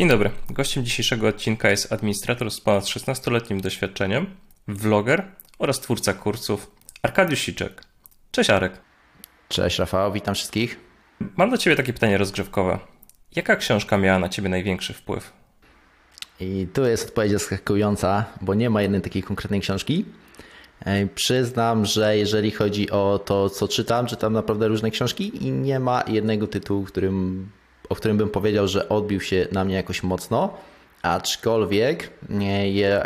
Dzień dobry. Gościem dzisiejszego odcinka jest administrator z ponad 16-letnim doświadczeniem, vloger oraz twórca kursów Arkadiusz Siczek. Cześć Arek. Cześć Rafał, witam wszystkich. Mam do Ciebie takie pytanie rozgrzewkowe. Jaka książka miała na Ciebie największy wpływ? I tu jest odpowiedź zaskakująca, bo nie ma jednej takiej konkretnej książki. E, przyznam, że jeżeli chodzi o to, co czytam, czytam naprawdę różne książki i nie ma jednego tytułu, którym, o którym bym powiedział, że odbił się na mnie jakoś mocno. Aczkolwiek,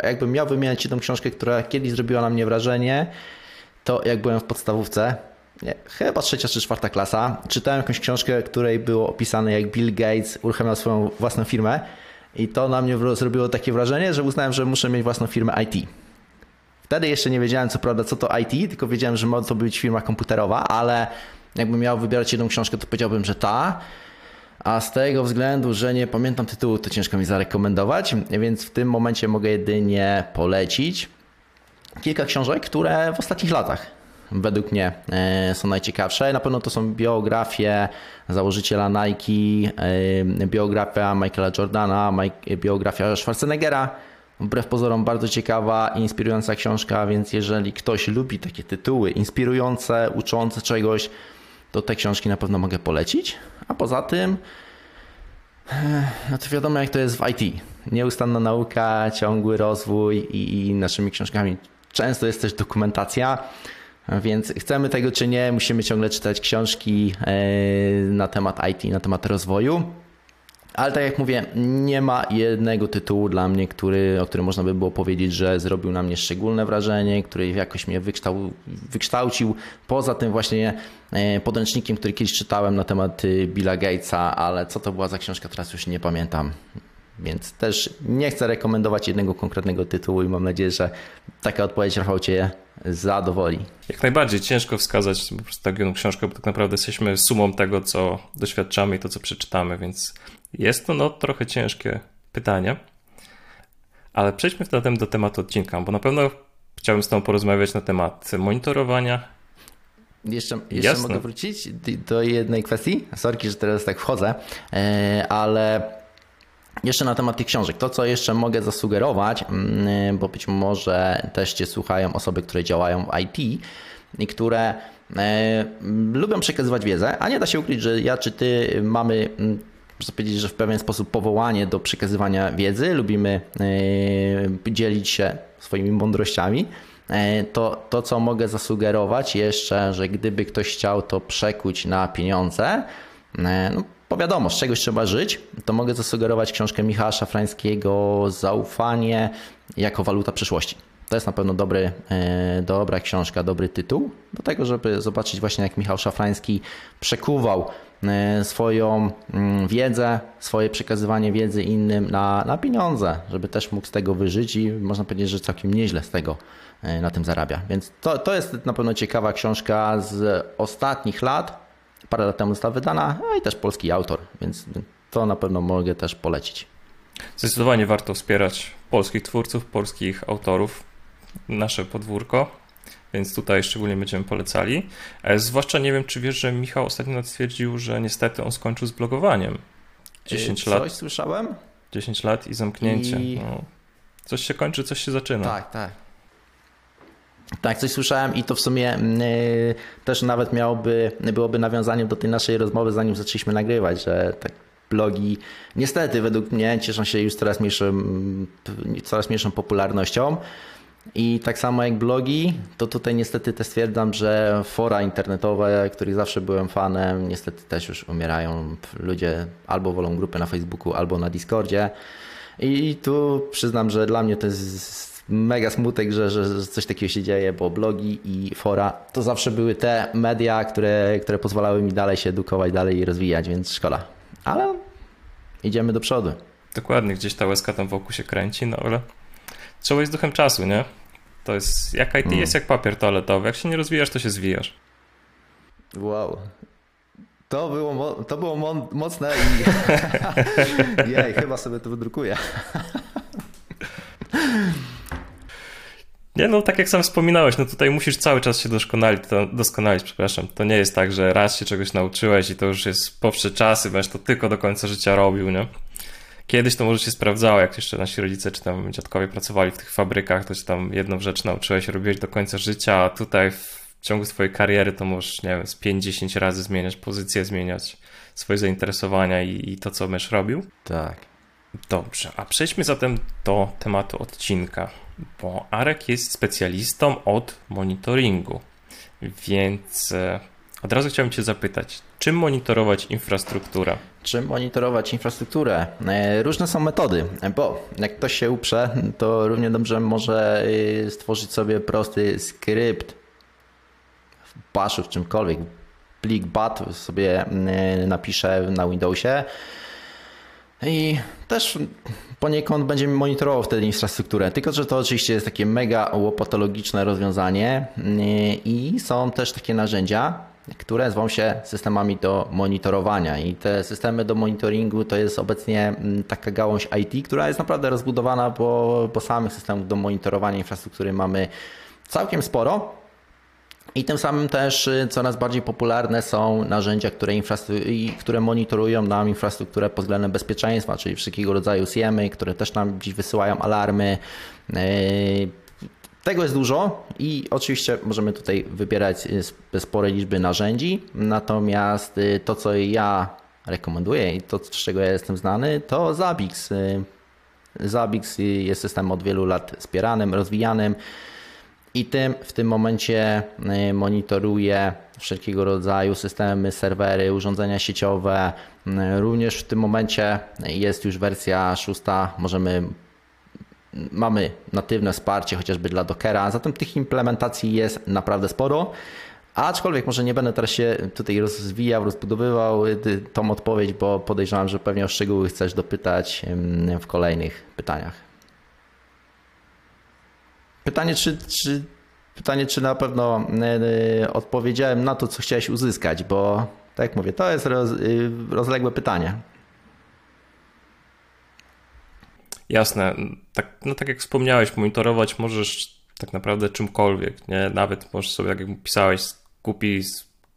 jakbym miał wymieniać jedną książkę, która kiedyś zrobiła na mnie wrażenie, to jak byłem w podstawówce, nie, chyba trzecia czy czwarta klasa, czytałem jakąś książkę, której było opisane, jak Bill Gates uruchamiał swoją własną firmę. I to na mnie zrobiło takie wrażenie, że uznałem, że muszę mieć własną firmę IT. Wtedy jeszcze nie wiedziałem co prawda co to IT, tylko wiedziałem, że może to być firma komputerowa, ale jakbym miał wybierać jedną książkę, to powiedziałbym, że ta. A z tego względu, że nie pamiętam tytułu, to ciężko mi zarekomendować, więc w tym momencie mogę jedynie polecić kilka książek, które w ostatnich latach według mnie e, są najciekawsze. Na pewno to są biografie założyciela Nike, e, biografia Michaela Jordana, biografia Schwarzeneggera. Wbrew pozorom bardzo ciekawa inspirująca książka, więc jeżeli ktoś lubi takie tytuły inspirujące, uczące czegoś, to te książki na pewno mogę polecić. A poza tym, e, no to wiadomo jak to jest w IT. Nieustanna nauka, ciągły rozwój i naszymi książkami często jest też dokumentacja. Więc chcemy tego czy nie, musimy ciągle czytać książki e, na temat IT, na temat rozwoju. Ale tak jak mówię, nie ma jednego tytułu dla mnie, który, o którym można by było powiedzieć, że zrobił na mnie szczególne wrażenie, który jakoś mnie wykształ, wykształcił. Poza tym właśnie e, podręcznikiem, który kiedyś czytałem na temat y, Billa Gatesa, ale co to była za książka, teraz już nie pamiętam. Więc też nie chcę rekomendować jednego konkretnego tytułu i mam nadzieję, że taka odpowiedź Rafał Cię zadowoli. Jak najbardziej ciężko wskazać po prostu tak jedną książkę, bo tak naprawdę jesteśmy sumą tego, co doświadczamy i to, co przeczytamy, więc jest to no, trochę ciężkie pytanie. Ale przejdźmy zatem do tematu odcinka, bo na pewno chciałbym z Tobą porozmawiać na temat monitorowania. Jeszcze, jeszcze mogę wrócić do jednej kwestii. Sorki, że teraz tak wchodzę, e, ale jeszcze na temat tych książek, to co jeszcze mogę zasugerować, mm, bo być może też Cię słuchają osoby, które działają w IT i które e, lubią przekazywać wiedzę, a nie da się ukryć, że ja czy Ty mamy mm, można powiedzieć, że w pewien sposób powołanie do przekazywania wiedzy, lubimy e, dzielić się swoimi mądrościami. E, to, to, co mogę zasugerować jeszcze, że gdyby ktoś chciał to przekuć na pieniądze, no, bo wiadomo, z czegoś trzeba żyć, to mogę zasugerować książkę Michała Szafrańskiego Zaufanie jako waluta przyszłości. To jest na pewno dobry, e, dobra książka, dobry tytuł do tego, żeby zobaczyć właśnie jak Michał Szafrański przekuwał e, swoją mm, wiedzę, swoje przekazywanie wiedzy innym na, na pieniądze, żeby też mógł z tego wyżyć i można powiedzieć, że całkiem nieźle z tego e, na tym zarabia. Więc to, to jest na pewno ciekawa książka z ostatnich lat, parę lat temu została wydana, no i też polski autor, więc to na pewno mogę też polecić. Zdecydowanie warto wspierać polskich twórców, polskich autorów, nasze podwórko, więc tutaj szczególnie będziemy polecali. E, zwłaszcza nie wiem, czy wiesz, że Michał ostatnio stwierdził, że niestety on skończył z blogowaniem. 10 Coś lat. Coś słyszałem? 10 lat i zamknięcie. I... No. Coś się kończy, coś się zaczyna. Tak, tak. Tak, coś słyszałem i to w sumie yy, też nawet miałoby, byłoby nawiązaniem do tej naszej rozmowy, zanim zaczęliśmy nagrywać, że tak blogi niestety według mnie cieszą się już coraz mniejszą, coraz mniejszą popularnością. I tak samo jak blogi, to tutaj niestety też stwierdzam, że fora internetowe, których zawsze byłem fanem, niestety też już umierają. Ludzie albo wolą grupy na Facebooku, albo na Discordzie. I tu przyznam, że dla mnie to jest mega smutek, że, że coś takiego się dzieje, bo blogi i fora to zawsze były te media, które, które pozwalały mi dalej się edukować, dalej i rozwijać, więc szkoda. Ale idziemy do przodu. Dokładnie, gdzieś ta łezka tam wokół się kręci, no ale trzeba jest duchem czasu, nie? To jest, jak IT mm. jest jak papier toaletowy, jak się nie rozwijasz, to się zwijasz. Wow, to było, to było mocne i jej, chyba sobie to wydrukuję. Nie, no tak jak sam wspominałeś, no tutaj musisz cały czas się doskonalić, doskonalić, przepraszam. To nie jest tak, że raz się czegoś nauczyłeś i to już jest powsze czasy, będziesz to tylko do końca życia robił, nie? Kiedyś to może się sprawdzało, jak jeszcze nasi rodzice czy tam dziadkowie pracowali w tych fabrykach, to się tam jedną rzecz nauczyłeś, robiłeś do końca życia, a tutaj w ciągu swojej kariery to możesz, nie wiem, z 5-10 razy zmieniać pozycję, zmieniać swoje zainteresowania i, i to, co będziesz robił. Tak. Dobrze, a przejdźmy zatem do tematu odcinka, bo Arek jest specjalistą od monitoringu, więc e, od razu chciałem Cię zapytać, czym monitorować infrastrukturę? Czym monitorować infrastrukturę? E, różne są metody, bo jak ktoś się uprze, to równie dobrze może y, stworzyć sobie prosty skrypt w baszu, w czymkolwiek. Plik bat sobie y, napiszę na Windowsie i też poniekąd będzie monitorował wtedy infrastrukturę. Tylko, że to oczywiście jest takie mega łopatologiczne rozwiązanie i są też takie narzędzia, które zwą się systemami do monitorowania. I te systemy do monitoringu to jest obecnie mm, taka gałąź IT, która jest naprawdę rozbudowana, bo, bo samych systemów do monitorowania infrastruktury mamy całkiem sporo. I tym samym też y, coraz bardziej popularne są narzędzia, które, które monitorują nam infrastrukturę pod względem bezpieczeństwa, czyli wszelkiego rodzaju SIEMy, które też nam dziś wysyłają alarmy. Tego jest dużo i oczywiście możemy tutaj wybierać y, spore liczby narzędzi, natomiast y, to, co ja rekomenduję i to, z czego ja jestem znany, to Zabix. Y, Zabix jest systemem od wielu lat wspieranym, rozwijanym i tym w tym momencie monitoruje wszelkiego rodzaju systemy, serwery, urządzenia sieciowe. Również w tym momencie jest już wersja szósta, możemy mamy natywne wsparcie chociażby dla Dockera, zatem tych implementacji jest naprawdę sporo. Aczkolwiek może nie będę teraz się tutaj rozwijał, rozbudowywał y, tą odpowiedź, bo podejrzewam, że pewnie o szczegóły chcesz dopytać w kolejnych pytaniach. Pytanie, czy, czy, pytanie, czy na pewno y, y, odpowiedziałem na to, co chciałeś uzyskać, bo tak jak mówię, to jest roz, rozległe pytanie. Jasne. Tak, no tak jak wspomniałeś, monitorować możesz tak naprawdę czymkolwiek, nie? Nawet możesz sobie, tak jak pisałeś, kupić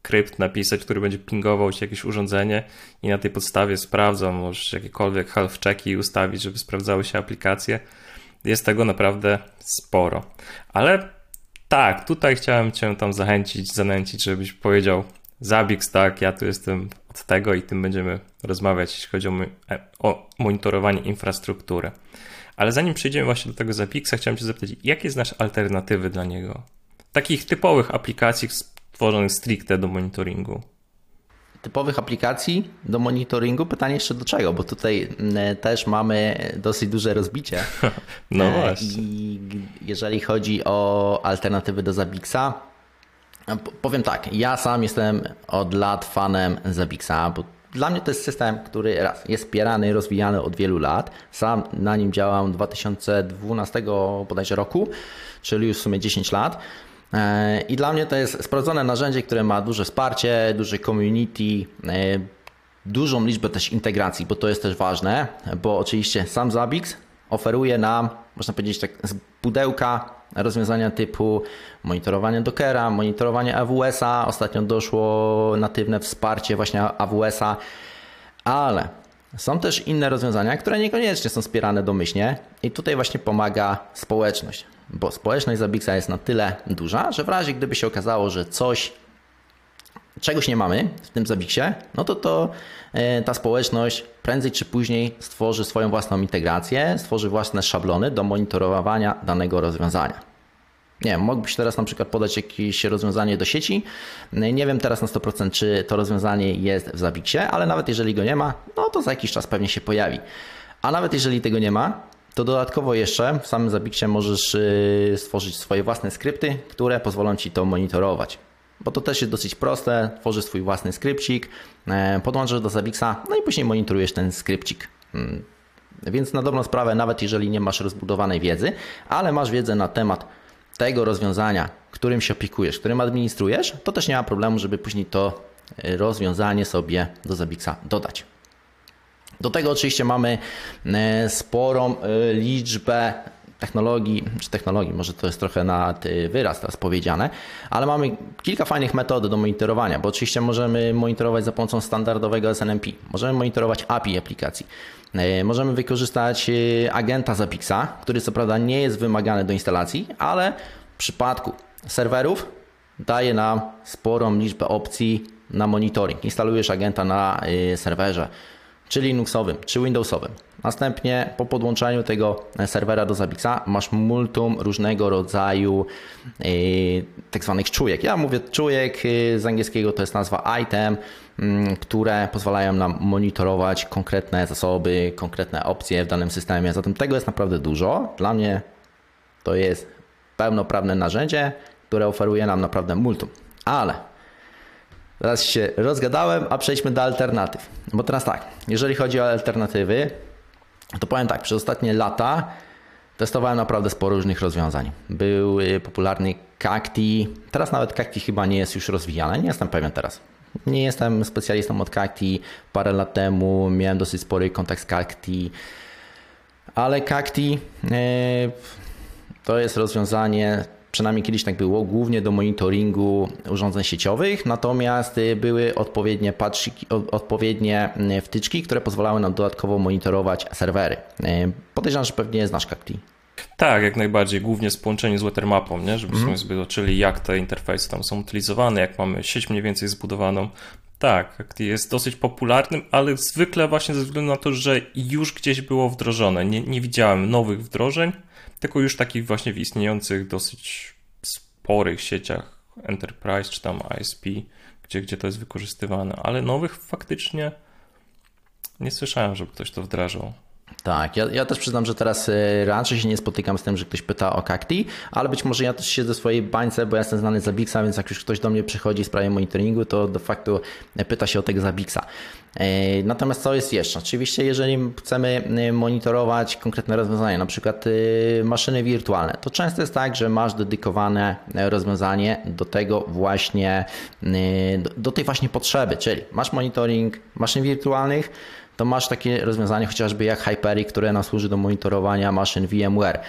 skrypt napisać, który będzie pingował ci jakieś urządzenie i na tej podstawie sprawdzał, możesz jakiekolwiek health checki ustawić, żeby sprawdzały się aplikacje. Jest tego naprawdę sporo. Ale tak, tutaj chciałem cię tam zachęcić, zanęcić, żebyś powiedział Zabix, tak, ja tu jestem tego i tym będziemy rozmawiać, jeśli chodzi o, e, o monitorowanie infrastruktury. Ale zanim przejdziemy właśnie do tego Zabixa, chciałem Cię zapytać, jakie znasz alternatywy dla niego? Takich typowych aplikacji stworzonych stricte do monitoringu. Typowych aplikacji do monitoringu? Pytanie jeszcze do czego, bo tutaj mm, też mamy dosyć duże rozbicie. no e, właśnie. I jeżeli chodzi o alternatywy do Zabixa, Powiem tak, ja sam jestem od lat fanem Zabixa, bo dla mnie to jest system, który raz jest wspierany, rozwijany od wielu lat. Sam na nim działam 2012 bodajże roku, czyli już w sumie 10 lat. E, I dla mnie to jest sprawdzone narzędzie, które ma duże wsparcie, duże community, e, dużą liczbę też integracji, bo to jest też ważne, bo oczywiście sam Zabix oferuje nam, można powiedzieć tak, z pudełka rozwiązania typu monitorowanie Dockera, monitorowanie AWS-a. Ostatnio doszło natywne wsparcie właśnie AWS-a, ale są też inne rozwiązania, które niekoniecznie są wspierane domyślnie. I tutaj właśnie pomaga społeczność, bo społeczność Zabixa jest na tyle duża, że w razie gdyby się okazało, że coś czegoś nie mamy w tym Zabixie, no to, to e, ta społeczność prędzej czy później stworzy swoją własną integrację, stworzy własne szablony do monitorowania danego rozwiązania. Nie wiem, mógłbyś teraz na przykład podać jakieś rozwiązanie do sieci. Nie wiem teraz na 100% czy to rozwiązanie jest w Zabixie, ale nawet jeżeli go nie ma, no to za jakiś czas pewnie się pojawi. A nawet jeżeli tego nie ma, to dodatkowo jeszcze w samym Zabixie możesz y, stworzyć swoje własne skrypty, które pozwolą Ci to monitorować bo to też jest dosyć proste. Tworzysz swój własny skrypcik, e, podłączasz do Zabixa, no i później monitorujesz ten skrypcik. Hmm. Więc na dobrą sprawę, nawet jeżeli nie masz rozbudowanej wiedzy, ale masz wiedzę na temat tego rozwiązania, którym się opiekujesz, którym administrujesz, to też nie ma problemu, żeby później to e, rozwiązanie sobie do Zabixa dodać. Do tego oczywiście mamy e, sporą liczbę technologii, czy technologii, może to jest trochę na wyraz teraz powiedziane, ale mamy kilka fajnych metod do monitorowania, bo oczywiście możemy monitorować za pomocą standardowego SNMP, możemy monitorować API aplikacji, e, możemy wykorzystać e, agenta Zapixa, który co prawda nie jest wymagany do instalacji, ale w przypadku serwerów daje nam sporą liczbę opcji na monitoring. Instalujesz agenta na e, serwerze, czy Linuxowym, czy Windowsowym. Następnie po podłączeniu tego serwera do Zabixa masz multum różnego rodzaju yy, tak zwanych czujek. Ja mówię czujek yy, z angielskiego to jest nazwa item, yy, które pozwalają nam monitorować konkretne zasoby, konkretne opcje w danym systemie. Zatem tego jest naprawdę dużo. Dla mnie to jest pełnoprawne narzędzie, które oferuje nam naprawdę multum. Ale Teraz się rozgadałem, a przejdźmy do alternatyw. Bo teraz tak, jeżeli chodzi o alternatywy, to powiem tak, przez ostatnie lata testowałem naprawdę sporo różnych rozwiązań. Był y, popularny Cacti, teraz nawet Cacti chyba nie jest już rozwijane, nie jestem pewien teraz. Nie jestem specjalistą od Cacti, parę lat temu miałem dosyć spory kontakt z Cacti, ale Cacti y, to jest rozwiązanie przynajmniej kiedyś tak było, głównie do monitoringu urządzeń sieciowych, natomiast y, były odpowiednie patrzyki, odpowiednie y, wtyczki, które pozwalały nam dodatkowo monitorować serwery. Y, podejrzewam, że pewnie znasz Cacti. Tak, jak najbardziej, głównie z połączeniu z Watermapą, nie? żebyśmy mm. sobie zobaczyli, jak te interfejsy tam są utylizowane, jak mamy sieć mniej więcej zbudowaną. Tak, jest dosyć popularnym, ale zwykle właśnie ze względu na to, że już gdzieś było wdrożone. Nie, nie widziałem nowych wdrożeń, tylko już takich właśnie w istniejących dosyć sporych sieciach Enterprise czy tam ISP, gdzie, gdzie to jest wykorzystywane, ale nowych faktycznie nie słyszałem, żeby ktoś to wdrażał. Tak, ja, ja też przyznam, że teraz e, raczej się nie spotykam z tym, że ktoś pyta o Cacti, ale być może ja też siedzę w swojej bańce, bo ja jestem znany za Bixa, więc jak już ktoś do mnie przychodzi w sprawie monitoringu, to de facto pyta się o tego za Bixa. E, natomiast co jest jeszcze? Oczywiście, jeżeli chcemy e, monitorować konkretne rozwiązania, na przykład maszyny wirtualne, to często jest tak, że masz dedykowane rozwiązanie do tego właśnie, do tej właśnie potrzeby, czyli masz monitoring maszyn wirtualnych, to masz takie rozwiązanie chociażby jak Hyperic, które nam służy do monitorowania maszyn VMware.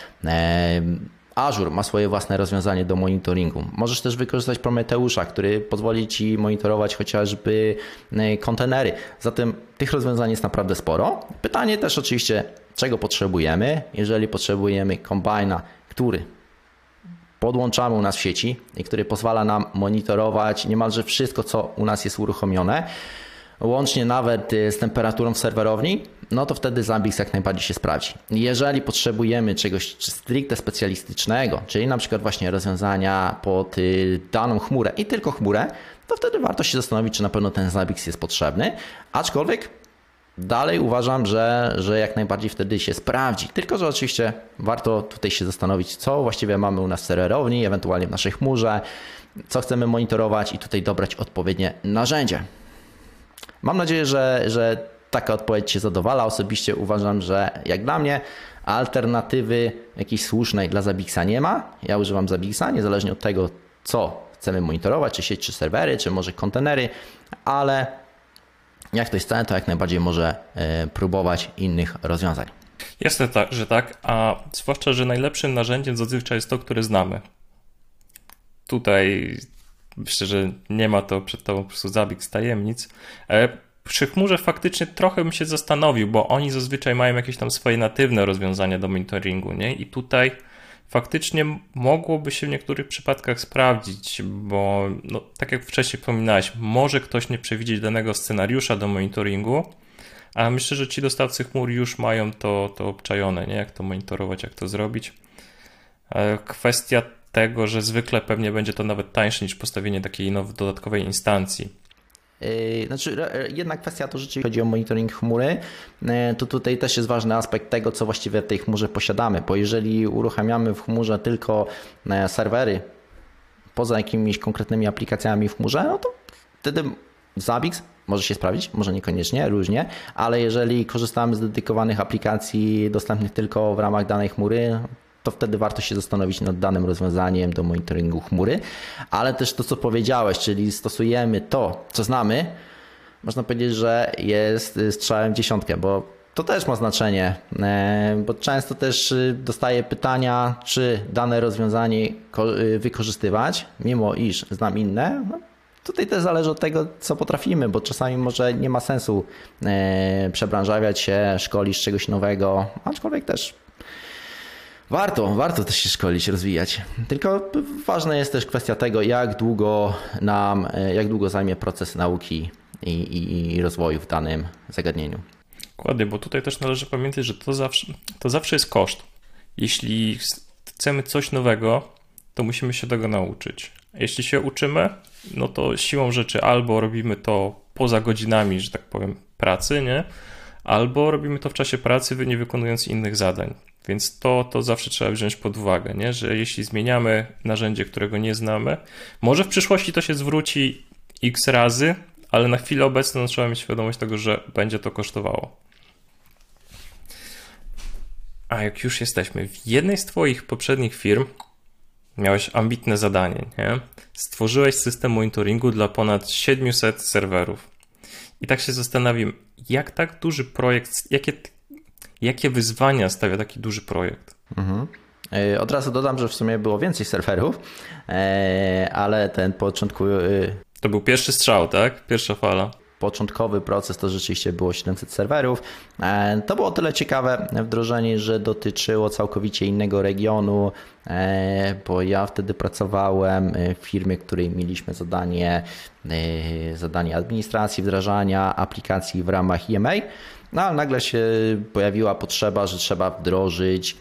Azure ma swoje własne rozwiązanie do monitoringu. Możesz też wykorzystać Prometeusza, który pozwoli Ci monitorować chociażby e, kontenery. Zatem tych rozwiązań jest naprawdę sporo. Pytanie też oczywiście, czego potrzebujemy. Jeżeli potrzebujemy kombajna, który podłączamy u nas w sieci i który pozwala nam monitorować niemalże wszystko, co u nas jest uruchomione, łącznie nawet y, z temperaturą w serwerowni, no to wtedy Zabbix jak najbardziej się sprawdzi. Jeżeli potrzebujemy czegoś stricte specjalistycznego, czyli na przykład właśnie rozwiązania pod y, daną chmurę i tylko chmurę, to wtedy warto się zastanowić, czy na pewno ten Zabbix jest potrzebny. Aczkolwiek dalej uważam, że, że jak najbardziej wtedy się sprawdzi. Tylko, że oczywiście warto tutaj się zastanowić, co właściwie mamy u nas w serwerowni, ewentualnie w naszej chmurze, co chcemy monitorować i tutaj dobrać odpowiednie narzędzie. Mam nadzieję, że, że taka odpowiedź Cię zadowala. Osobiście uważam, że jak dla mnie alternatywy jakiejś słusznej dla Zabixa nie ma. Ja używam Zabixa, niezależnie od tego, co chcemy monitorować, czy sieć, czy serwery, czy może kontenery, ale jak ktoś chce, to jak najbardziej może e, próbować innych rozwiązań. Jest tak, że tak, a zwłaszcza, że najlepszym narzędziem zazwyczaj jest to, które znamy. Tutaj Myślę, że nie ma to przed tobą po prostu zabieg z tajemnic. E, przy chmurze faktycznie trochę bym się zastanowił, bo oni zazwyczaj mają jakieś tam swoje natywne rozwiązania do monitoringu, nie? I tutaj faktycznie mogłoby się w niektórych przypadkach sprawdzić, bo no, tak jak wcześniej wspominałeś, może ktoś nie przewidzieć danego scenariusza do monitoringu, a myślę, że ci dostawcy chmur już mają to, to obczajone, nie? Jak to monitorować, jak to zrobić. E, kwestia tego, że zwykle pewnie będzie to nawet tańsze niż postawienie takiej nowej dodatkowej instancji. Yy, znaczy, jedna kwestia to rzeczywiście chodzi o monitoring chmury, yy, to tutaj też jest ważny aspekt tego, co właściwie w tej chmurze posiadamy, bo jeżeli uruchamiamy w chmurze tylko yy, serwery poza jakimiś konkretnymi aplikacjami w chmurze, no to wtedy Zabbix może się sprawdzić, może niekoniecznie, różnie, ale jeżeli korzystamy z dedykowanych aplikacji dostępnych tylko w ramach danej chmury, to wtedy warto się zastanowić nad danym rozwiązaniem do monitoringu chmury, ale też to, co powiedziałeś, czyli stosujemy to, co znamy, można powiedzieć, że jest strzałem w dziesiątkę, bo to też ma znaczenie, e, bo często też y, dostaję pytania, czy dane rozwiązanie y, wykorzystywać, mimo iż znam inne. No, tutaj też zależy od tego, co potrafimy, bo czasami może nie ma sensu e, przebranżawiać się, szkolić czegoś nowego, aczkolwiek też Warto, warto też się szkolić, rozwijać. Tylko ważna jest też kwestia tego, jak długo nam, e, jak długo zajmie proces nauki i, i, i rozwoju w danym zagadnieniu. Dokładnie, bo tutaj też należy pamiętać, że to zawsze, to zawsze jest koszt. Jeśli chcemy coś nowego, to musimy się tego nauczyć. Jeśli się uczymy, no to siłą rzeczy albo robimy to poza godzinami, że tak powiem, pracy, nie? Albo robimy to w czasie pracy, nie wykonując innych zadań. Więc to, to zawsze trzeba wziąć pod uwagę, nie? że jeśli zmieniamy narzędzie, którego nie znamy, może w przyszłości to się zwróci x razy, ale na chwilę obecną trzeba mieć świadomość tego, że będzie to kosztowało. A jak już jesteśmy, w jednej z Twoich poprzednich firm miałeś ambitne zadanie, nie? Stworzyłeś system monitoringu dla ponad 700 serwerów. I tak się zastanawiam, jak tak duży projekt, jakie Jakie wyzwania stawia taki duży projekt? Mhm. E, od razu dodam, że w sumie było więcej serwerów, e, ale ten początku. E, to był pierwszy strzał, tak? Pierwsza fala. Początkowy proces to rzeczywiście było 700 serwerów. To było tyle ciekawe wdrożenie, że dotyczyło całkowicie innego regionu, bo ja wtedy pracowałem w firmie, w której mieliśmy zadanie, zadanie administracji, wdrażania aplikacji w ramach EMA. No ale nagle się pojawiła potrzeba, że trzeba wdrożyć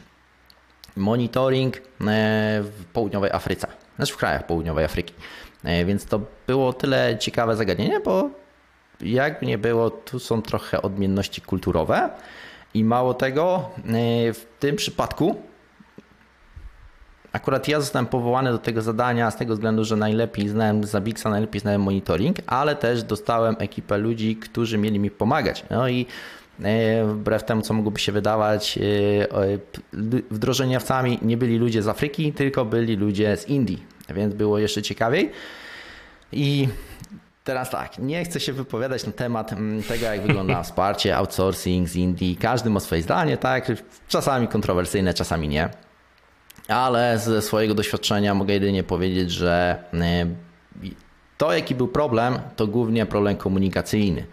monitoring e, w południowej Afryce, znaczy w krajach południowej Afryki. E, więc to było tyle ciekawe zagadnienie, bo jak nie było, tu są trochę odmienności kulturowe i mało tego, e, w tym przypadku Akurat ja zostałem powołany do tego zadania z tego względu, że najlepiej znałem Zabixa, najlepiej znałem monitoring, ale też dostałem ekipę ludzi, którzy mieli mi pomagać. No i E, wbrew temu, co mogłoby się wydawać, e, wdrożeniowcami nie byli ludzie z Afryki, tylko byli ludzie z Indii, więc było jeszcze ciekawiej. I Teraz tak, nie chcę się wypowiadać na temat mm, tego, jak wygląda wsparcie, outsourcing z Indii. Każdy ma swoje zdanie, tak? Czasami kontrowersyjne, czasami nie. Ale ze swojego doświadczenia mogę jedynie powiedzieć, że e, to, jaki był problem, to głównie problem komunikacyjny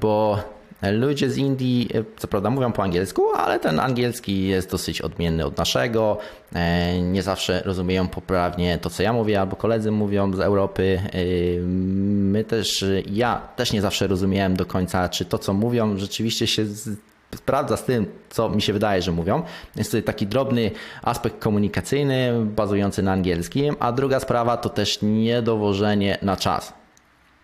bo ludzie z Indii, co prawda mówią po angielsku, ale ten angielski jest dosyć odmienny od naszego. E, nie zawsze rozumieją poprawnie to, co ja mówię, albo koledzy mówią z Europy. E, my też, ja też nie zawsze rozumiałem do końca, czy to, co mówią, rzeczywiście się sprawdza z tym, co mi się wydaje, że mówią. Jest to taki drobny aspekt komunikacyjny bazujący na angielskim, a druga sprawa to też niedowożenie na czas.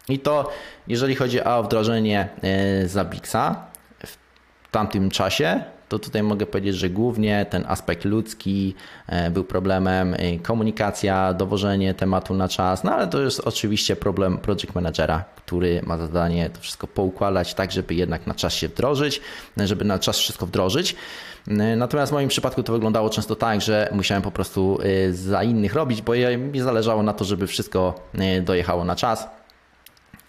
I to, jeżeli chodzi o wdrożenie e, Zabixa w tamtym czasie, to tutaj mogę powiedzieć, że głównie ten aspekt ludzki e, był problemem, e, komunikacja, dowożenie tematu na czas, no ale to jest oczywiście problem project managera, który ma zadanie to wszystko poukładać tak, żeby jednak na czas się wdrożyć, żeby na czas wszystko wdrożyć. Natomiast w moim przypadku to wyglądało często tak, że musiałem po prostu za innych robić, bo mi zależało na to, żeby wszystko dojechało na czas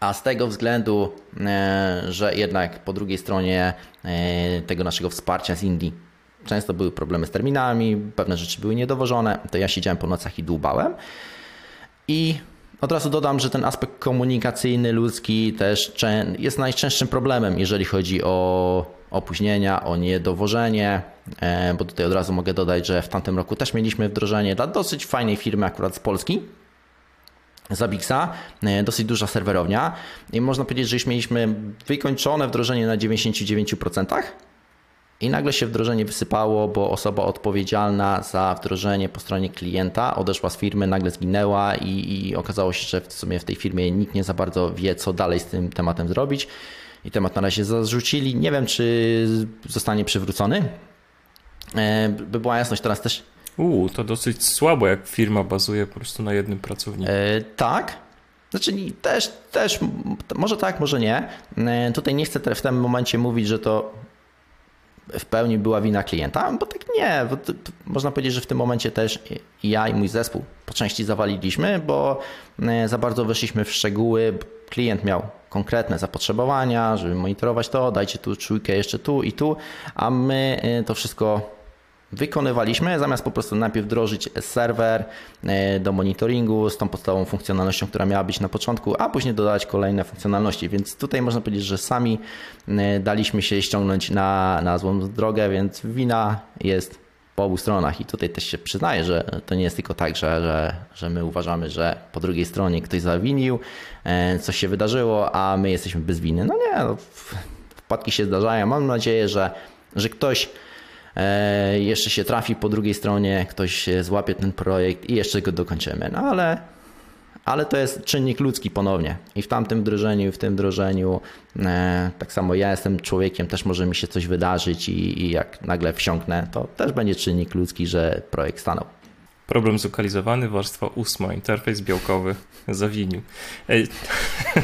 a z tego względu, e, że jednak po drugiej stronie e, tego naszego wsparcia z Indii często były problemy z terminami, pewne rzeczy były niedowożone, to ja siedziałem po nocach i dłubałem. I od razu dodam, że ten aspekt komunikacyjny, ludzki też jest najczęstszym problemem, jeżeli chodzi o opóźnienia, o niedowożenie, e, bo tutaj od razu mogę dodać, że w tamtym roku też mieliśmy wdrożenie dla dosyć fajnej firmy akurat z Polski, Zabixa, e, dosyć duża serwerownia i można powiedzieć, że już mieliśmy wykończone wdrożenie na 99% i nagle się wdrożenie wysypało, bo osoba odpowiedzialna za wdrożenie po stronie klienta odeszła z firmy, nagle zginęła i, i okazało się, że w sumie w tej firmie nikt nie za bardzo wie, co dalej z tym tematem zrobić i temat na razie zarzucili. Nie wiem, czy zostanie przywrócony. E, by była jasność, teraz też Uuu, to dosyć słabo, jak firma bazuje po prostu na jednym pracowniku. E, tak. Znaczy też, też, może tak, może nie. E, tutaj nie chcę w tym momencie mówić, że to w pełni była wina klienta, bo tak nie. Bo to, można powiedzieć, że w tym momencie też ja i mój zespół po części zawaliliśmy, bo e, za bardzo weszliśmy w szczegóły. Klient miał konkretne zapotrzebowania, żeby monitorować to, dajcie tu czujkę jeszcze tu i tu, a my y, to wszystko wykonywaliśmy, zamiast po prostu najpierw wdrożyć serwer y, do monitoringu z tą podstawową funkcjonalnością, która miała być na początku, a później dodać kolejne funkcjonalności. Więc tutaj można powiedzieć, że sami y, daliśmy się ściągnąć na, na złą drogę, więc wina jest po obu stronach i tutaj też się przyznaję, że to nie jest tylko tak, że, że, że my uważamy, że po drugiej stronie ktoś zawinił, e, coś się wydarzyło, a my jesteśmy bez winy. No nie, no, wpadki się zdarzają. Mam nadzieję, że, że ktoś e, jeszcze się trafi po drugiej stronie, ktoś złapie ten projekt i jeszcze go dokończymy. No ale ale to jest czynnik ludzki ponownie. I w tamtym wdrożeniu, i w tym wdrożeniu, e, tak samo ja jestem człowiekiem, też może mi się coś wydarzyć i, i jak nagle wsiąknę, to też będzie czynnik ludzki, że projekt stanął. Problem zlokalizowany, warstwa ósma, interfejs białkowy zawinił. Ej.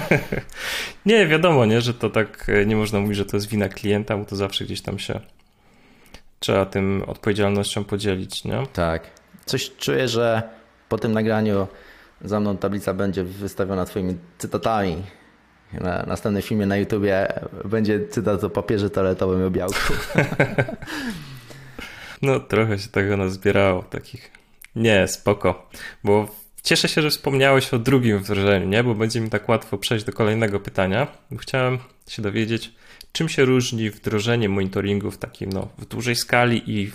nie, wiadomo, nie, że to tak nie można mówić, że to jest wina klienta, bo to zawsze gdzieś tam się trzeba tym odpowiedzialnością podzielić, nie? Tak. Coś czuję, że po tym nagraniu za mną tablica będzie wystawiona twoimi cytatami. Na następnym filmie na YouTubie będzie cytat o papierze toaletowym i o białku. No trochę się tego nazbierało, takich. Nie, spoko, bo cieszę się, że wspomniałeś o drugim wdrożeniu, nie? Bo będzie mi tak łatwo przejść do kolejnego pytania. Chciałem się dowiedzieć, czym się różni wdrożenie monitoringu w takim, no, w dużej skali i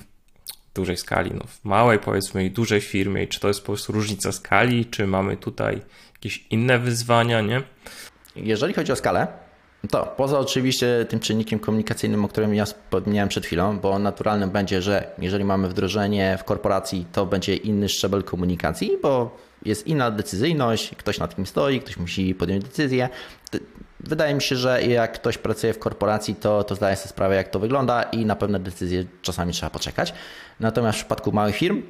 dużej skali, no, w małej powiedzmy i dużej firmie, i czy to jest po prostu różnica skali, czy mamy tutaj jakieś inne wyzwania, nie? Jeżeli chodzi o skalę, to poza oczywiście tym czynnikiem komunikacyjnym, o którym ja wspomniałem przed chwilą, bo naturalnym będzie, że jeżeli mamy wdrożenie w korporacji, to będzie inny szczebel komunikacji, bo jest inna decyzyjność, ktoś nad kim stoi, ktoś musi podjąć decyzję. Wydaje mi się, że jak ktoś pracuje w korporacji, to, to zdaje sobie sprawę, jak to wygląda i na pewne decyzje czasami trzeba poczekać. Natomiast w przypadku małych firm,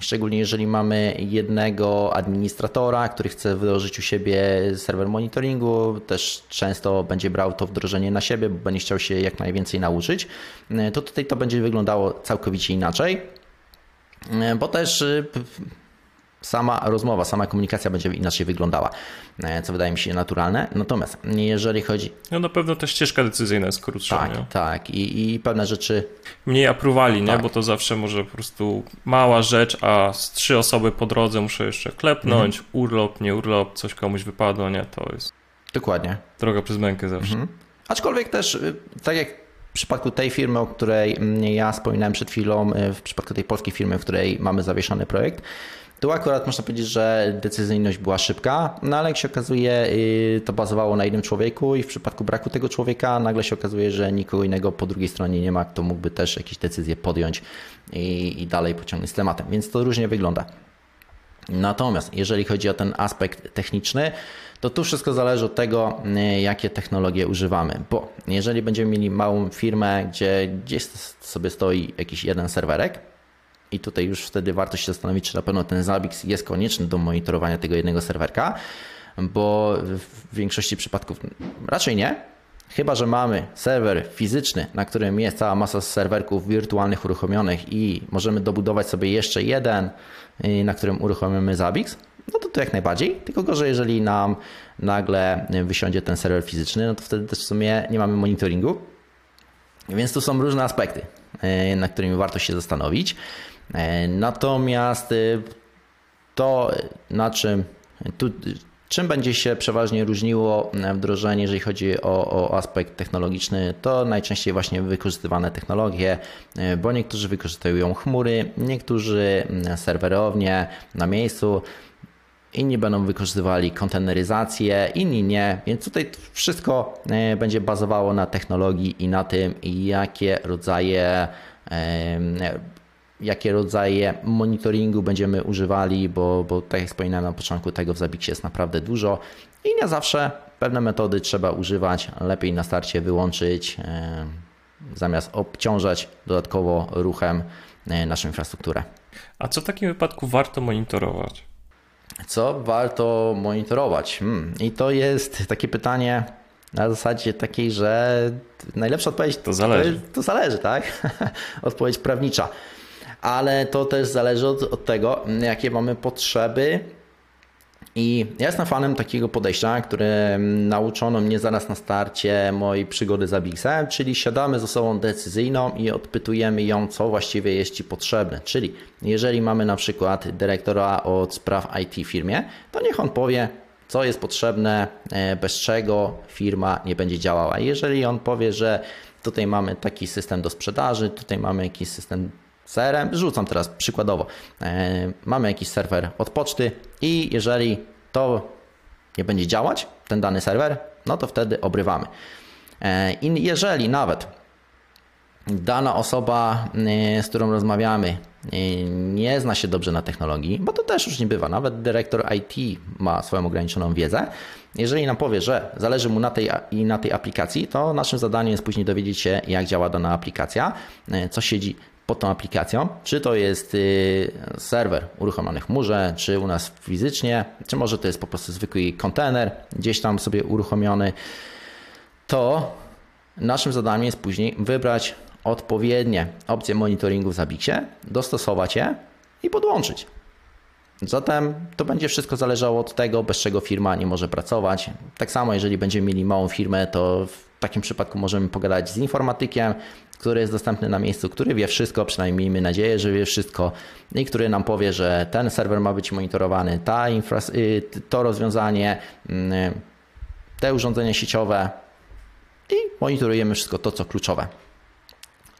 szczególnie jeżeli mamy jednego administratora, który chce wdrożyć u siebie serwer monitoringu, też często będzie brał to wdrożenie na siebie, bo będzie chciał się jak najwięcej nauczyć, to tutaj to będzie wyglądało całkowicie inaczej. Bo też sama rozmowa, sama komunikacja będzie inaczej wyglądała, e, co wydaje mi się naturalne. Natomiast jeżeli chodzi. No na pewno też ścieżka decyzyjna jest krótsza. Tak, nie? tak. I, I pewne rzeczy. Mniej apruwali, tak. nie? Bo to zawsze może po prostu mała rzecz, a z trzy osoby po drodze muszę jeszcze klepnąć, mhm. urlop, nie urlop, coś komuś wypadło, nie? To jest. Dokładnie. Droga przez mękę zawsze. Mhm. Aczkolwiek też, y, tak jak w przypadku tej firmy, o której mm, ja wspominałem przed chwilą, y, w przypadku tej polskiej firmy, w której mamy zawieszony projekt, tu akurat można powiedzieć, że decyzyjność była szybka, no ale jak się okazuje, y, to bazowało na jednym człowieku i w przypadku braku tego człowieka nagle się okazuje, że nikogo innego po drugiej stronie nie ma, kto mógłby też jakieś decyzje podjąć i, i dalej pociągnąć z tematem. Więc to różnie wygląda. Natomiast jeżeli chodzi o ten aspekt techniczny, to tu wszystko zależy od tego, y, jakie technologie używamy. Bo jeżeli będziemy mieli małą firmę, gdzie gdzieś sobie stoi jakiś jeden serwerek, i tutaj już wtedy warto się zastanowić, czy na pewno ten Zabbix jest konieczny do monitorowania tego jednego serwerka, bo w większości przypadków raczej nie. Chyba, że mamy serwer fizyczny, na którym jest cała masa serwerków wirtualnych uruchomionych i możemy dobudować sobie jeszcze jeden, y, na którym uruchomimy Zabbix, no to to jak najbardziej. Tylko gorzej, jeżeli nam nagle wysiądzie ten serwer fizyczny, no to wtedy też w sumie nie mamy monitoringu. Więc tu są różne aspekty, y, na którymi warto się zastanowić. E, natomiast y, to, na czym tu, czym będzie się przeważnie różniło e, wdrożenie, jeżeli chodzi o, o, aspekt technologiczny, to najczęściej właśnie wykorzystywane technologie, e, bo niektórzy wykorzystują chmury, niektórzy serwerownie na miejscu, inni będą wykorzystywali konteneryzację, inni nie, więc tutaj wszystko będzie bazowało na technologii i na tym, jakie rodzaje jakie rodzaje monitoringu będziemy używali, bo, bo tak jak wspominałem na początku, tego w Zabixie jest naprawdę dużo i nie zawsze pewne metody trzeba używać, lepiej na starcie wyłączyć, e, zamiast obciążać dodatkowo ruchem e, naszą infrastrukturę. A co w takim wypadku warto monitorować? Co warto monitorować? Hmm. I to jest takie pytanie na zasadzie takiej, że najlepsza odpowiedź to zależy. To, to zależy, tak? odpowiedź prawnicza ale to też zależy od, od tego, jakie mamy potrzeby I ja jestem fanem takiego podejścia, które nauczono mnie zaraz na starcie mojej przygody z Abixem, czyli siadamy z osobą decyzyjną i odpytujemy ją, co właściwie jest Ci potrzebne. Czyli jeżeli mamy na przykład dyrektora od spraw IT w firmie, to niech on powie, co jest potrzebne, e, bez czego firma nie będzie działała. Jeżeli on powie, że tutaj mamy taki system do sprzedaży, tutaj mamy jakiś system CRM, rzucam teraz przykładowo, e, mamy jakiś serwer od poczty i jeżeli to nie będzie działać, ten dany serwer, no to wtedy obrywamy. E, I jeżeli nawet dana osoba, z którą rozmawiamy, nie zna się dobrze na technologii, bo to też już nie bywa. Nawet dyrektor IT ma swoją ograniczoną wiedzę. Jeżeli nam powie, że zależy mu na tej i na tej aplikacji, to naszym zadaniem jest później dowiedzieć się, jak działa dana aplikacja, e, co siedzi pod tą aplikacją, czy to jest y, serwer uruchomiony w chmurze, czy u nas fizycznie, czy może to jest po prostu zwykły kontener gdzieś tam sobie uruchomiony, to naszym zadaniem jest później wybrać odpowiednie opcje monitoringu w Zabixie, dostosować je i podłączyć. Zatem to będzie wszystko zależało od tego, bez czego firma nie może pracować. Tak samo, jeżeli będziemy mieli małą firmę, to takim przypadku możemy pogadać z informatykiem, który jest dostępny na miejscu, który wie wszystko, przynajmniej miejmy nadzieję, że wie wszystko i który nam powie, że ten serwer ma być monitorowany, ta y, to rozwiązanie, mm, te urządzenia sieciowe i monitorujemy wszystko to, co kluczowe.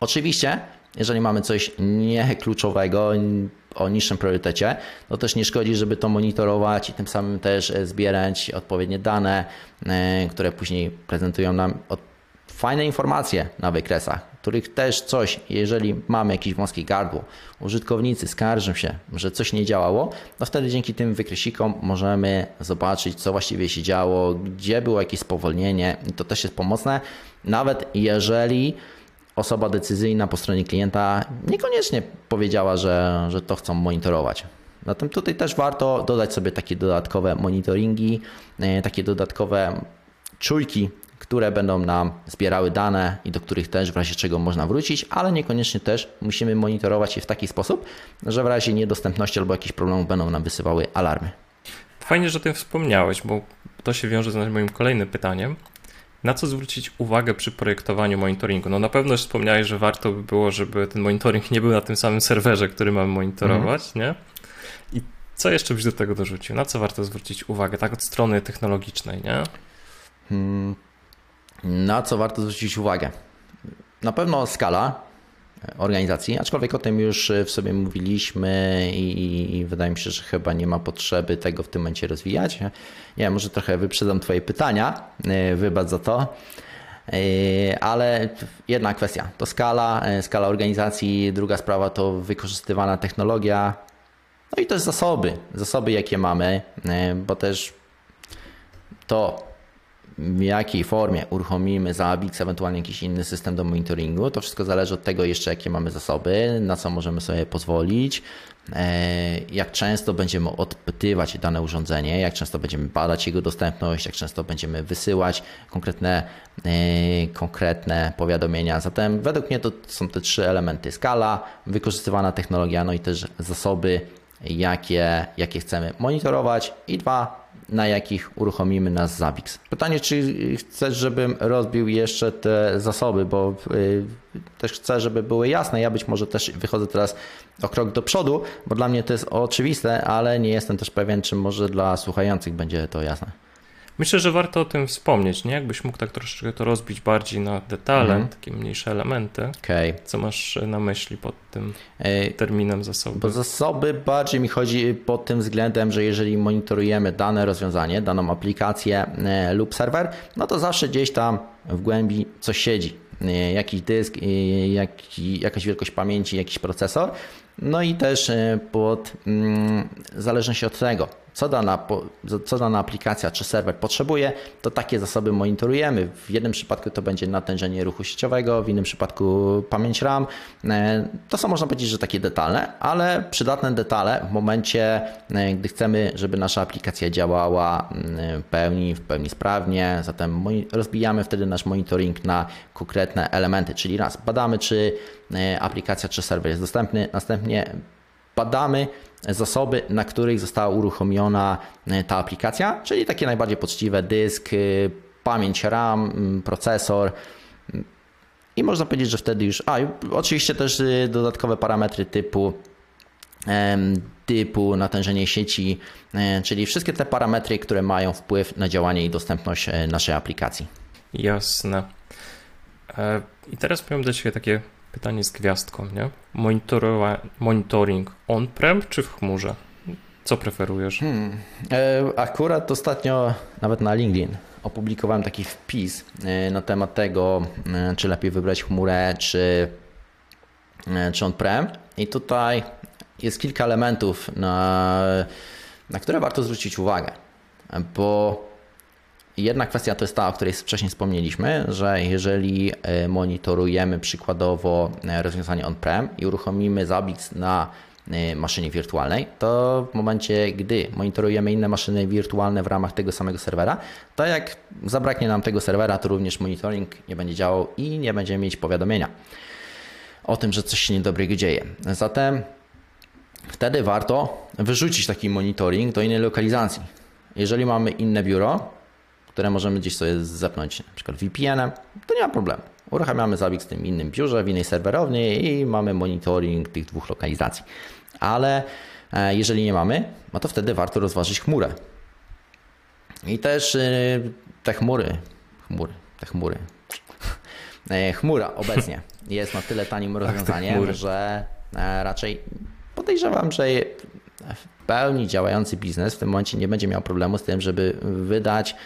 Oczywiście, jeżeli mamy coś niekluczowego, o niższym priorytecie, to też nie szkodzi, żeby to monitorować i tym samym też e, zbierać odpowiednie dane, e, które później prezentują nam fajne informacje na wykresach, których też coś, jeżeli mamy jakieś wąskie gardło, użytkownicy skarżą się, że coś nie działało, to wtedy dzięki tym wykresikom możemy zobaczyć, co właściwie się działo, gdzie było jakieś spowolnienie i to też jest pomocne, nawet jeżeli osoba decyzyjna po stronie klienta niekoniecznie powiedziała, że, że to chcą monitorować. Zatem tutaj też warto dodać sobie takie dodatkowe monitoringi, e, takie dodatkowe czujki, które będą nam zbierały dane i do których też w razie czego można wrócić, ale niekoniecznie też musimy monitorować je w taki sposób, że w razie niedostępności albo jakichś problemów będą nam wysyłały alarmy. Fajnie, że o tym wspomniałeś, bo to się wiąże z moim kolejnym pytaniem. Na co zwrócić uwagę przy projektowaniu monitoringu? No na pewno już wspomniałeś, że warto by było, żeby ten monitoring nie był na tym samym serwerze, który mamy monitorować, mm. nie? I co jeszcze byś do tego dorzucił? Na co warto zwrócić uwagę, tak od strony technologicznej, nie? Hmm. Na co warto zwrócić uwagę? Na pewno skala, organizacji, aczkolwiek o tym już w sobie mówiliśmy i, i, wydaje mi się, że chyba nie ma potrzeby tego w tym momencie rozwijać. Ja może trochę wyprzedzam Twoje pytania, e, wybacz za to. E, ale jedna kwestia to skala, e, skala organizacji, druga sprawa to wykorzystywana technologia, no i też zasoby, zasoby jakie mamy, bo też to w jakiej formie uruchomimy Zabbix, ewentualnie jakiś inny system do monitoringu. To wszystko zależy od tego jeszcze, jakie mamy zasoby, na co możemy sobie pozwolić, e, jak często będziemy odpytywać dane urządzenie, jak często będziemy badać jego dostępność, jak często będziemy wysyłać konkretne, e, konkretne powiadomienia. Zatem według mnie to są te trzy elementy: skala, wykorzystywana technologia, no i też zasoby, jakie, jakie chcemy monitorować i dwa, na jakich uruchomimy nas Zabbix. Pytanie, czy chcesz, żebym rozbił jeszcze te zasoby, bo y, też chcę, żeby były jasne. Ja być może też wychodzę teraz o krok do przodu, bo dla mnie to jest oczywiste, ale nie jestem też pewien, czy może dla słuchających będzie to jasne. Myślę, że warto o tym wspomnieć, nie? Jakbyś mógł tak troszeczkę to rozbić bardziej na detale, mm. takie mniejsze elementy. Okay. Co masz na myśli pod tym terminem zasoby? Bo zasoby bardziej mi chodzi pod tym względem, że jeżeli monitorujemy dane rozwiązanie, daną aplikację e, lub serwer, no to zawsze gdzieś tam w głębi coś siedzi. E, jakiś dysk, e, jakaś wielkość pamięci, jakiś procesor. No i też pod mm, zależności od tego, co dana, co dana aplikacja czy serwer potrzebuje, to takie zasoby monitorujemy. W jednym przypadku to będzie natężenie ruchu sieciowego, w innym przypadku pamięć RAM. E, to są można powiedzieć, że takie detalne, ale przydatne detale w momencie, e, gdy chcemy, żeby nasza aplikacja działała w pełni, w pełni sprawnie. Zatem rozbijamy wtedy nasz monitoring na konkretne elementy, czyli raz badamy, czy e, aplikacja czy serwer jest dostępny, następnie badamy zasoby, na których została uruchomiona ta aplikacja, czyli takie najbardziej poczciwe dysk, pamięć RAM, procesor. I można powiedzieć, że wtedy już. A, oczywiście też dodatkowe parametry typu typu, natężenie sieci, e, czyli wszystkie te parametry, które mają wpływ na działanie i dostępność e, naszej aplikacji. Jasne. E, I teraz powiem do Ciebie takie pytanie z gwiazdką, nie? monitoring on-prem czy w chmurze? Co preferujesz? Hmm. Akurat ostatnio nawet na LinkedIn opublikowałem taki wpis na temat tego, czy lepiej wybrać chmurę, czy, czy on-prem. I tutaj jest kilka elementów, na, na które warto zwrócić uwagę, bo jedna kwestia to jest ta, o której wcześniej wspomnieliśmy, że jeżeli e, monitorujemy przykładowo e, rozwiązanie on-prem i uruchomimy Zabbix na e, maszynie wirtualnej, to w momencie, gdy monitorujemy inne maszyny wirtualne w ramach tego samego serwera, to jak zabraknie nam tego serwera, to również monitoring nie będzie działał i nie będziemy mieć powiadomienia o tym, że coś się niedobrego dzieje. Zatem wtedy warto wyrzucić taki monitoring do innej lokalizacji. Jeżeli mamy inne biuro, które możemy gdzieś sobie zepnąć, na przykład VPN-em, to nie ma problemu. Uruchamiamy zabieg w tym innym biurze, w innej serwerowni i mamy monitoring tych dwóch lokalizacji. Ale e, jeżeli nie mamy, no to wtedy warto rozważyć chmurę. I też e, te chmury, chmury, te chmury, e, chmura obecnie jest na tyle tanim rozwiązaniem, że raczej podejrzewam, że w pełni działający biznes w tym momencie nie będzie miał problemu z tym, żeby wydać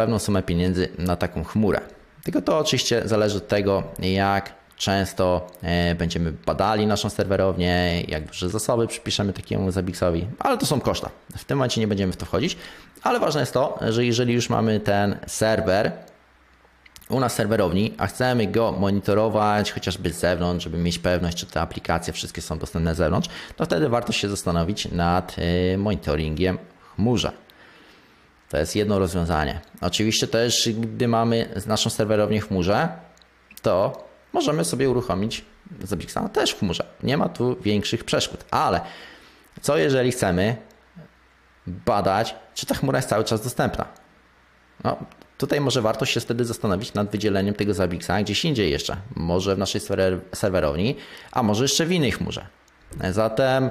pewną sumę pieniędzy na taką chmurę. Tylko to oczywiście zależy od tego, jak często e, będziemy badali naszą serwerownię, jak duże zasoby przypiszemy takiemu Zabixowi, ale to są koszta. W tym momencie nie będziemy w to wchodzić, ale ważne jest to, że jeżeli już mamy ten serwer u nas serwerowni, a chcemy go monitorować chociażby z zewnątrz, żeby mieć pewność, czy te aplikacje wszystkie są dostępne z zewnątrz, to wtedy warto się zastanowić nad y, monitoringiem chmurze. To jest jedno rozwiązanie. Oczywiście też, gdy mamy naszą serwerownię w chmurze, to możemy sobie uruchomić Zabixa też w chmurze. Nie ma tu większych przeszkód. Ale co jeżeli chcemy badać, czy ta chmura jest cały czas dostępna? No, Tutaj może warto się wtedy zastanowić nad wydzieleniem tego Zabixa gdzieś indziej jeszcze. Może w naszej serwerowni, a może jeszcze w innej chmurze. Zatem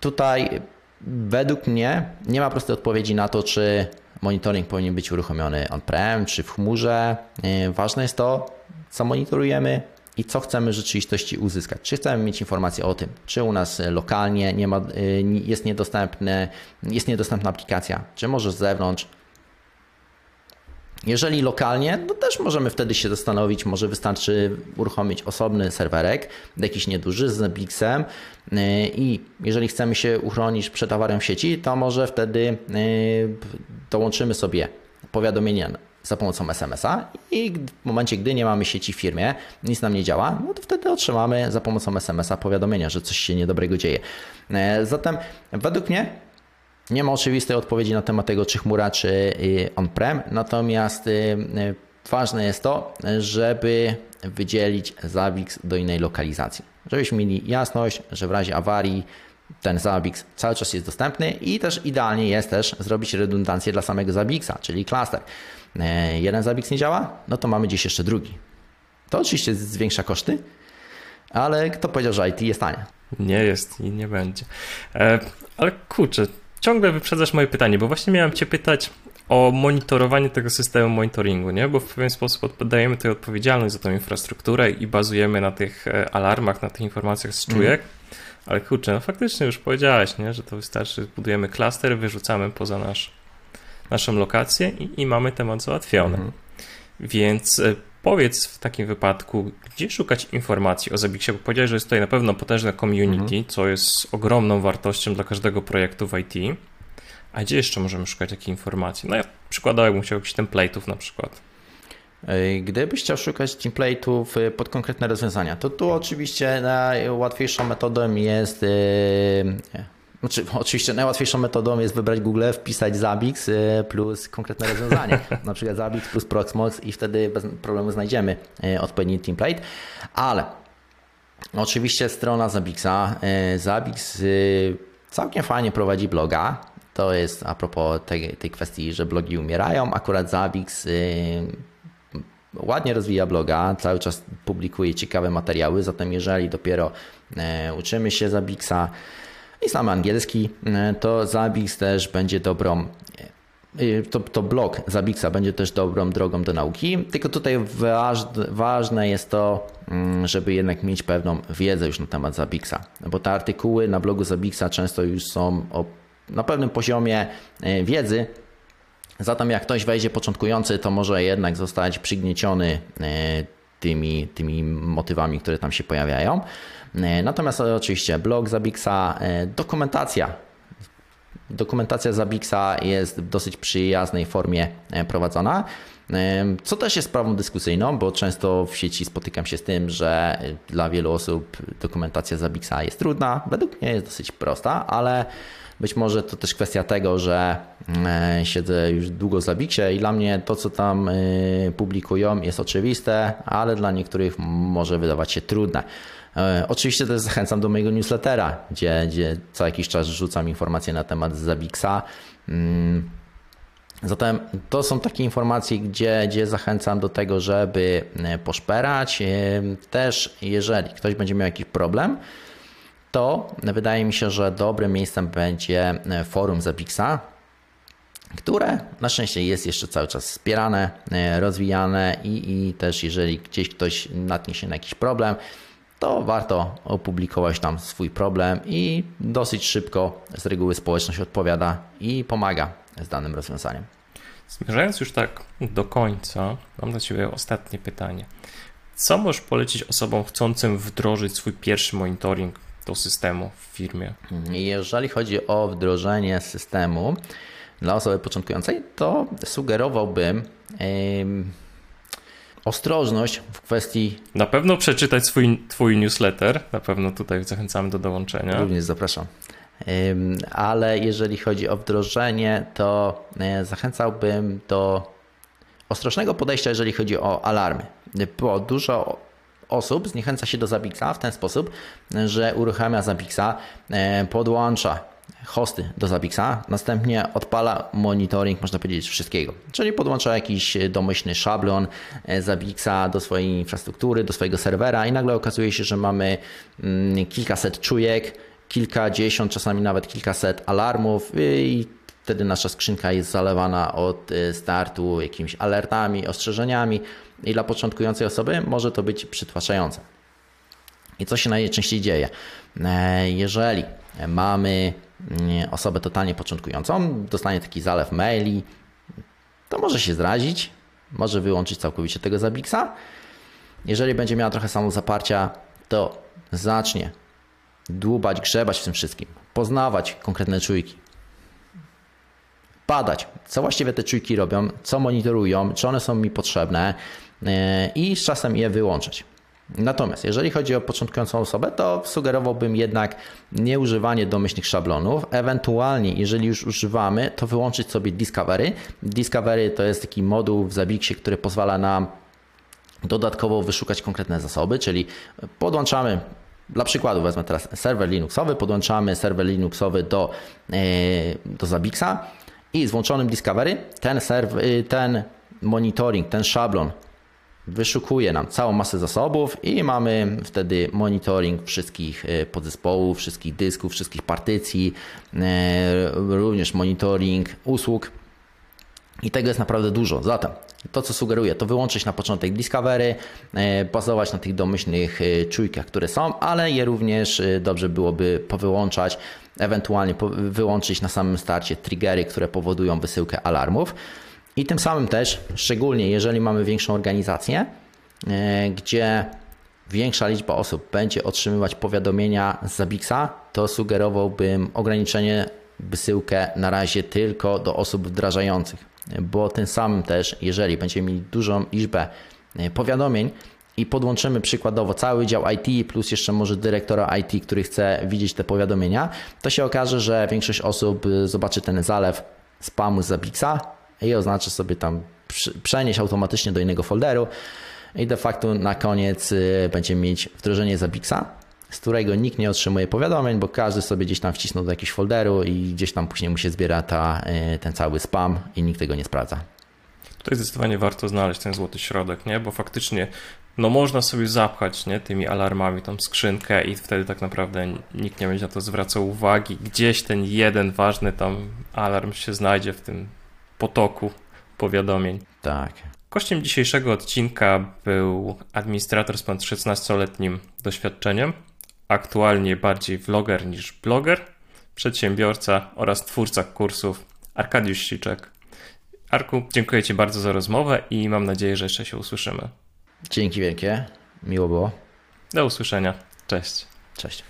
tutaj według mnie nie ma prostej odpowiedzi na to, czy monitoring powinien być uruchomiony on-prem, czy w chmurze. Ważne jest to, co monitorujemy i co chcemy w rzeczywistości uzyskać. Czy chcemy mieć informacje o tym, czy u nas lokalnie nie ma, jest, niedostępny, jest niedostępna aplikacja, czy może z zewnątrz, jeżeli lokalnie, to też możemy wtedy się zastanowić, może wystarczy uruchomić osobny serwerek, jakiś nieduży z Bixem i jeżeli chcemy się uchronić przed awarią sieci, to może wtedy y, dołączymy sobie powiadomienia za pomocą SMS-a i w momencie, gdy nie mamy sieci w firmie, nic nam nie działa, no to wtedy otrzymamy za pomocą SMS-a powiadomienia, że coś się niedobrego dzieje. E, zatem według mnie nie ma oczywistej odpowiedzi na temat tego, czy chmura, czy y, on-prem, natomiast y, y, ważne jest to, żeby wydzielić Zabbix do innej lokalizacji. Żebyśmy mieli jasność, że w razie awarii ten Zabbix cały czas jest dostępny i też idealnie jest też zrobić redundancję dla samego Zabbixa, czyli cluster. E, jeden Zabbix nie działa, no to mamy gdzieś jeszcze drugi. To oczywiście zwiększa koszty, ale kto powiedział, że IT jest tanie? Nie jest i nie będzie. E, ale kurczę, ciągle wyprzedzasz moje pytanie, bo właśnie miałem Cię pytać o monitorowanie tego systemu monitoringu, nie? Bo w pewien sposób oddajemy tutaj odpowiedzialność za tą infrastrukturę i bazujemy na tych e, alarmach, na tych informacjach z czujek. Mm. Ale kurczę, no faktycznie już powiedziałeś, nie? że to wystarczy, budujemy klaster, wyrzucamy poza nasz, naszą lokację i, i mamy temat załatwiony. Mm. Więc e, Powiedz w takim wypadku, gdzie szukać informacji o Zabixie, bo powiedziałeś, że jest tutaj na pewno potężne community, mhm. co jest ogromną wartością dla każdego projektu w IT. A gdzie jeszcze możemy szukać takiej informacji? No ja przykładowo bym chciał jakichś template'ów na przykład. Gdybyś chciał szukać template'ów y, pod konkretne rozwiązania, to tu oczywiście najłatwiejszą metodą jest y, znaczy, oczywiście najłatwiejszą metodą jest wybrać Google, wpisać Zabix y, plus konkretne rozwiązanie, na przykład Zabix plus Proxmox i wtedy bez problemu znajdziemy y, odpowiedni template, ale Oczywiście strona Zabixa. Zabix całkiem fajnie prowadzi bloga. To jest a propos tej, tej kwestii, że blogi umierają. Akurat Zabix ładnie rozwija bloga, cały czas publikuje ciekawe materiały, zatem jeżeli dopiero uczymy się Zabixa i znamy angielski, e, to Zabix też będzie dobrą e, to, to blog Zabixa będzie też dobrą drogą do nauki, tylko tutaj ważne jest to, mm, żeby jednak mieć pewną wiedzę już na temat Zabixa, bo te artykuły na blogu Zabixa często już są o, na pewnym poziomie wiedzy, Zatem jak ktoś wejdzie początkujący, to może jednak zostać przygnieciony e, tymi, tymi motywami, które tam się pojawiają. E, natomiast oczywiście blog Zabixa, e, dokumentacja. Dokumentacja Zabixa jest w dosyć przyjaznej formie prowadzona. Co też jest sprawą dyskusyjną, bo często w sieci spotykam się z tym, że dla wielu osób dokumentacja Zabixa jest trudna. Według mnie jest dosyć prosta, ale być może to też kwestia tego, że e, siedzę już długo w Bixie i dla mnie to, co tam e, publikują jest oczywiste, ale dla niektórych może wydawać się trudne. E, oczywiście też zachęcam do mojego newslettera, gdzie, gdzie co jakiś czas rzucam informacje na temat Zabixa. Mm. Zatem to są takie informacje, gdzie, gdzie zachęcam do tego, żeby poszperać. Też jeżeli ktoś będzie miał jakiś problem, to wydaje mi się, że dobrym miejscem będzie e, forum Zabixa, które na szczęście jest jeszcze cały czas wspierane, e, rozwijane i, i też jeżeli gdzieś ktoś natknie się na jakiś problem, to warto opublikować tam swój problem i dosyć szybko z reguły społeczność odpowiada i pomaga z danym rozwiązaniem. Zmierzając już tak do końca, mam dla Ciebie ostatnie pytanie. Co możesz polecić osobom chcącym wdrożyć swój pierwszy monitoring do systemu w firmie. Jeżeli chodzi o wdrożenie systemu dla osoby początkującej, to sugerowałbym yy, ostrożność w kwestii. Na pewno przeczytać swój, Twój newsletter, na pewno tutaj zachęcamy do dołączenia. Również zapraszam. Ale jeżeli chodzi o wdrożenie, to e, zachęcałbym do ostrożnego podejścia, jeżeli chodzi o alarmy, bo dużo osób zniechęca się do Zabixa w ten sposób, że uruchamia Zabixa, e, podłącza hosty do Zabixa, następnie odpala monitoring, można powiedzieć, wszystkiego. Czyli podłącza jakiś domyślny szablon e, Zabixa do swojej infrastruktury, do swojego serwera i nagle okazuje się, że mamy mm, kilkaset czujek, kilkadziesiąt, czasami nawet kilkaset alarmów i wtedy nasza skrzynka jest zalewana od e, startu jakimiś alertami, ostrzeżeniami i dla początkującej osoby może to być przytłaczające. I co się najczęściej dzieje? E, jeżeli mamy mm, osobę totalnie początkującą, dostanie taki zalew maili, to może się zrazić, może wyłączyć całkowicie tego Zabixa. Jeżeli będzie miała trochę samozaparcia, to zacznie dłubać, grzebać w tym wszystkim, poznawać konkretne czujki, badać, co właściwie te czujki robią, co monitorują, czy one są mi potrzebne, i z czasem je wyłączyć. Natomiast jeżeli chodzi o początkującą osobę, to sugerowałbym jednak nieużywanie domyślnych szablonów. Ewentualnie, jeżeli już używamy, to wyłączyć sobie Discovery. Discovery to jest taki moduł w Zabixie, który pozwala nam dodatkowo wyszukać konkretne zasoby, czyli podłączamy dla przykładu wezmę teraz serwer Linuxowy, podłączamy serwer Linuxowy do, e, do Zabixa i z włączonym Discovery ten, serwer, ten monitoring, ten szablon wyszukuje nam całą masę zasobów i mamy wtedy monitoring wszystkich e, podzespołów, wszystkich dysków, wszystkich partycji, e, również monitoring usług. I tego jest naprawdę dużo. Zatem to, co sugeruję, to wyłączyć na początek Discovery, e, bazować na tych domyślnych czujkach, które są, ale je również dobrze byłoby powyłączać, ewentualnie wyłączyć na samym starcie triggery, które powodują wysyłkę alarmów. I tym samym też, szczególnie jeżeli mamy większą organizację, e, gdzie większa liczba osób będzie otrzymywać powiadomienia z Zabixa, to sugerowałbym ograniczenie wysyłkę na razie tylko do osób wdrażających, bo tym samym też, jeżeli będziemy mieli dużą liczbę e, powiadomień i podłączymy przykładowo cały dział IT plus jeszcze może dyrektora IT, który chce widzieć te powiadomienia, to się okaże, że większość osób zobaczy ten zalew spamu z Zabixa i oznaczy sobie tam przenieść automatycznie do innego folderu i de facto na koniec y, będziemy mieć wdrożenie Zabixa, z którego nikt nie otrzymuje powiadomień, bo każdy sobie gdzieś tam wcisnął do jakiegoś folderu i gdzieś tam później mu się zbiera ta, y, ten cały spam i nikt tego nie sprawdza. Tutaj zdecydowanie warto znaleźć ten złoty środek, nie? bo faktycznie no można sobie zapchać nie? tymi alarmami tą skrzynkę i wtedy tak naprawdę nikt nie będzie na to zwracał uwagi. Gdzieś ten jeden ważny tam alarm się znajdzie w tym potoku powiadomień. Tak. Kościem dzisiejszego odcinka był administrator z ponad 16-letnim doświadczeniem, aktualnie bardziej vloger niż bloger, przedsiębiorca oraz twórca kursów Arkadiusz Siczek. Arku, dziękuję Ci bardzo za rozmowę i mam nadzieję, że jeszcze się usłyszymy. Dzięki wielkie. Miło było. Do usłyszenia. Cześć. Cześć.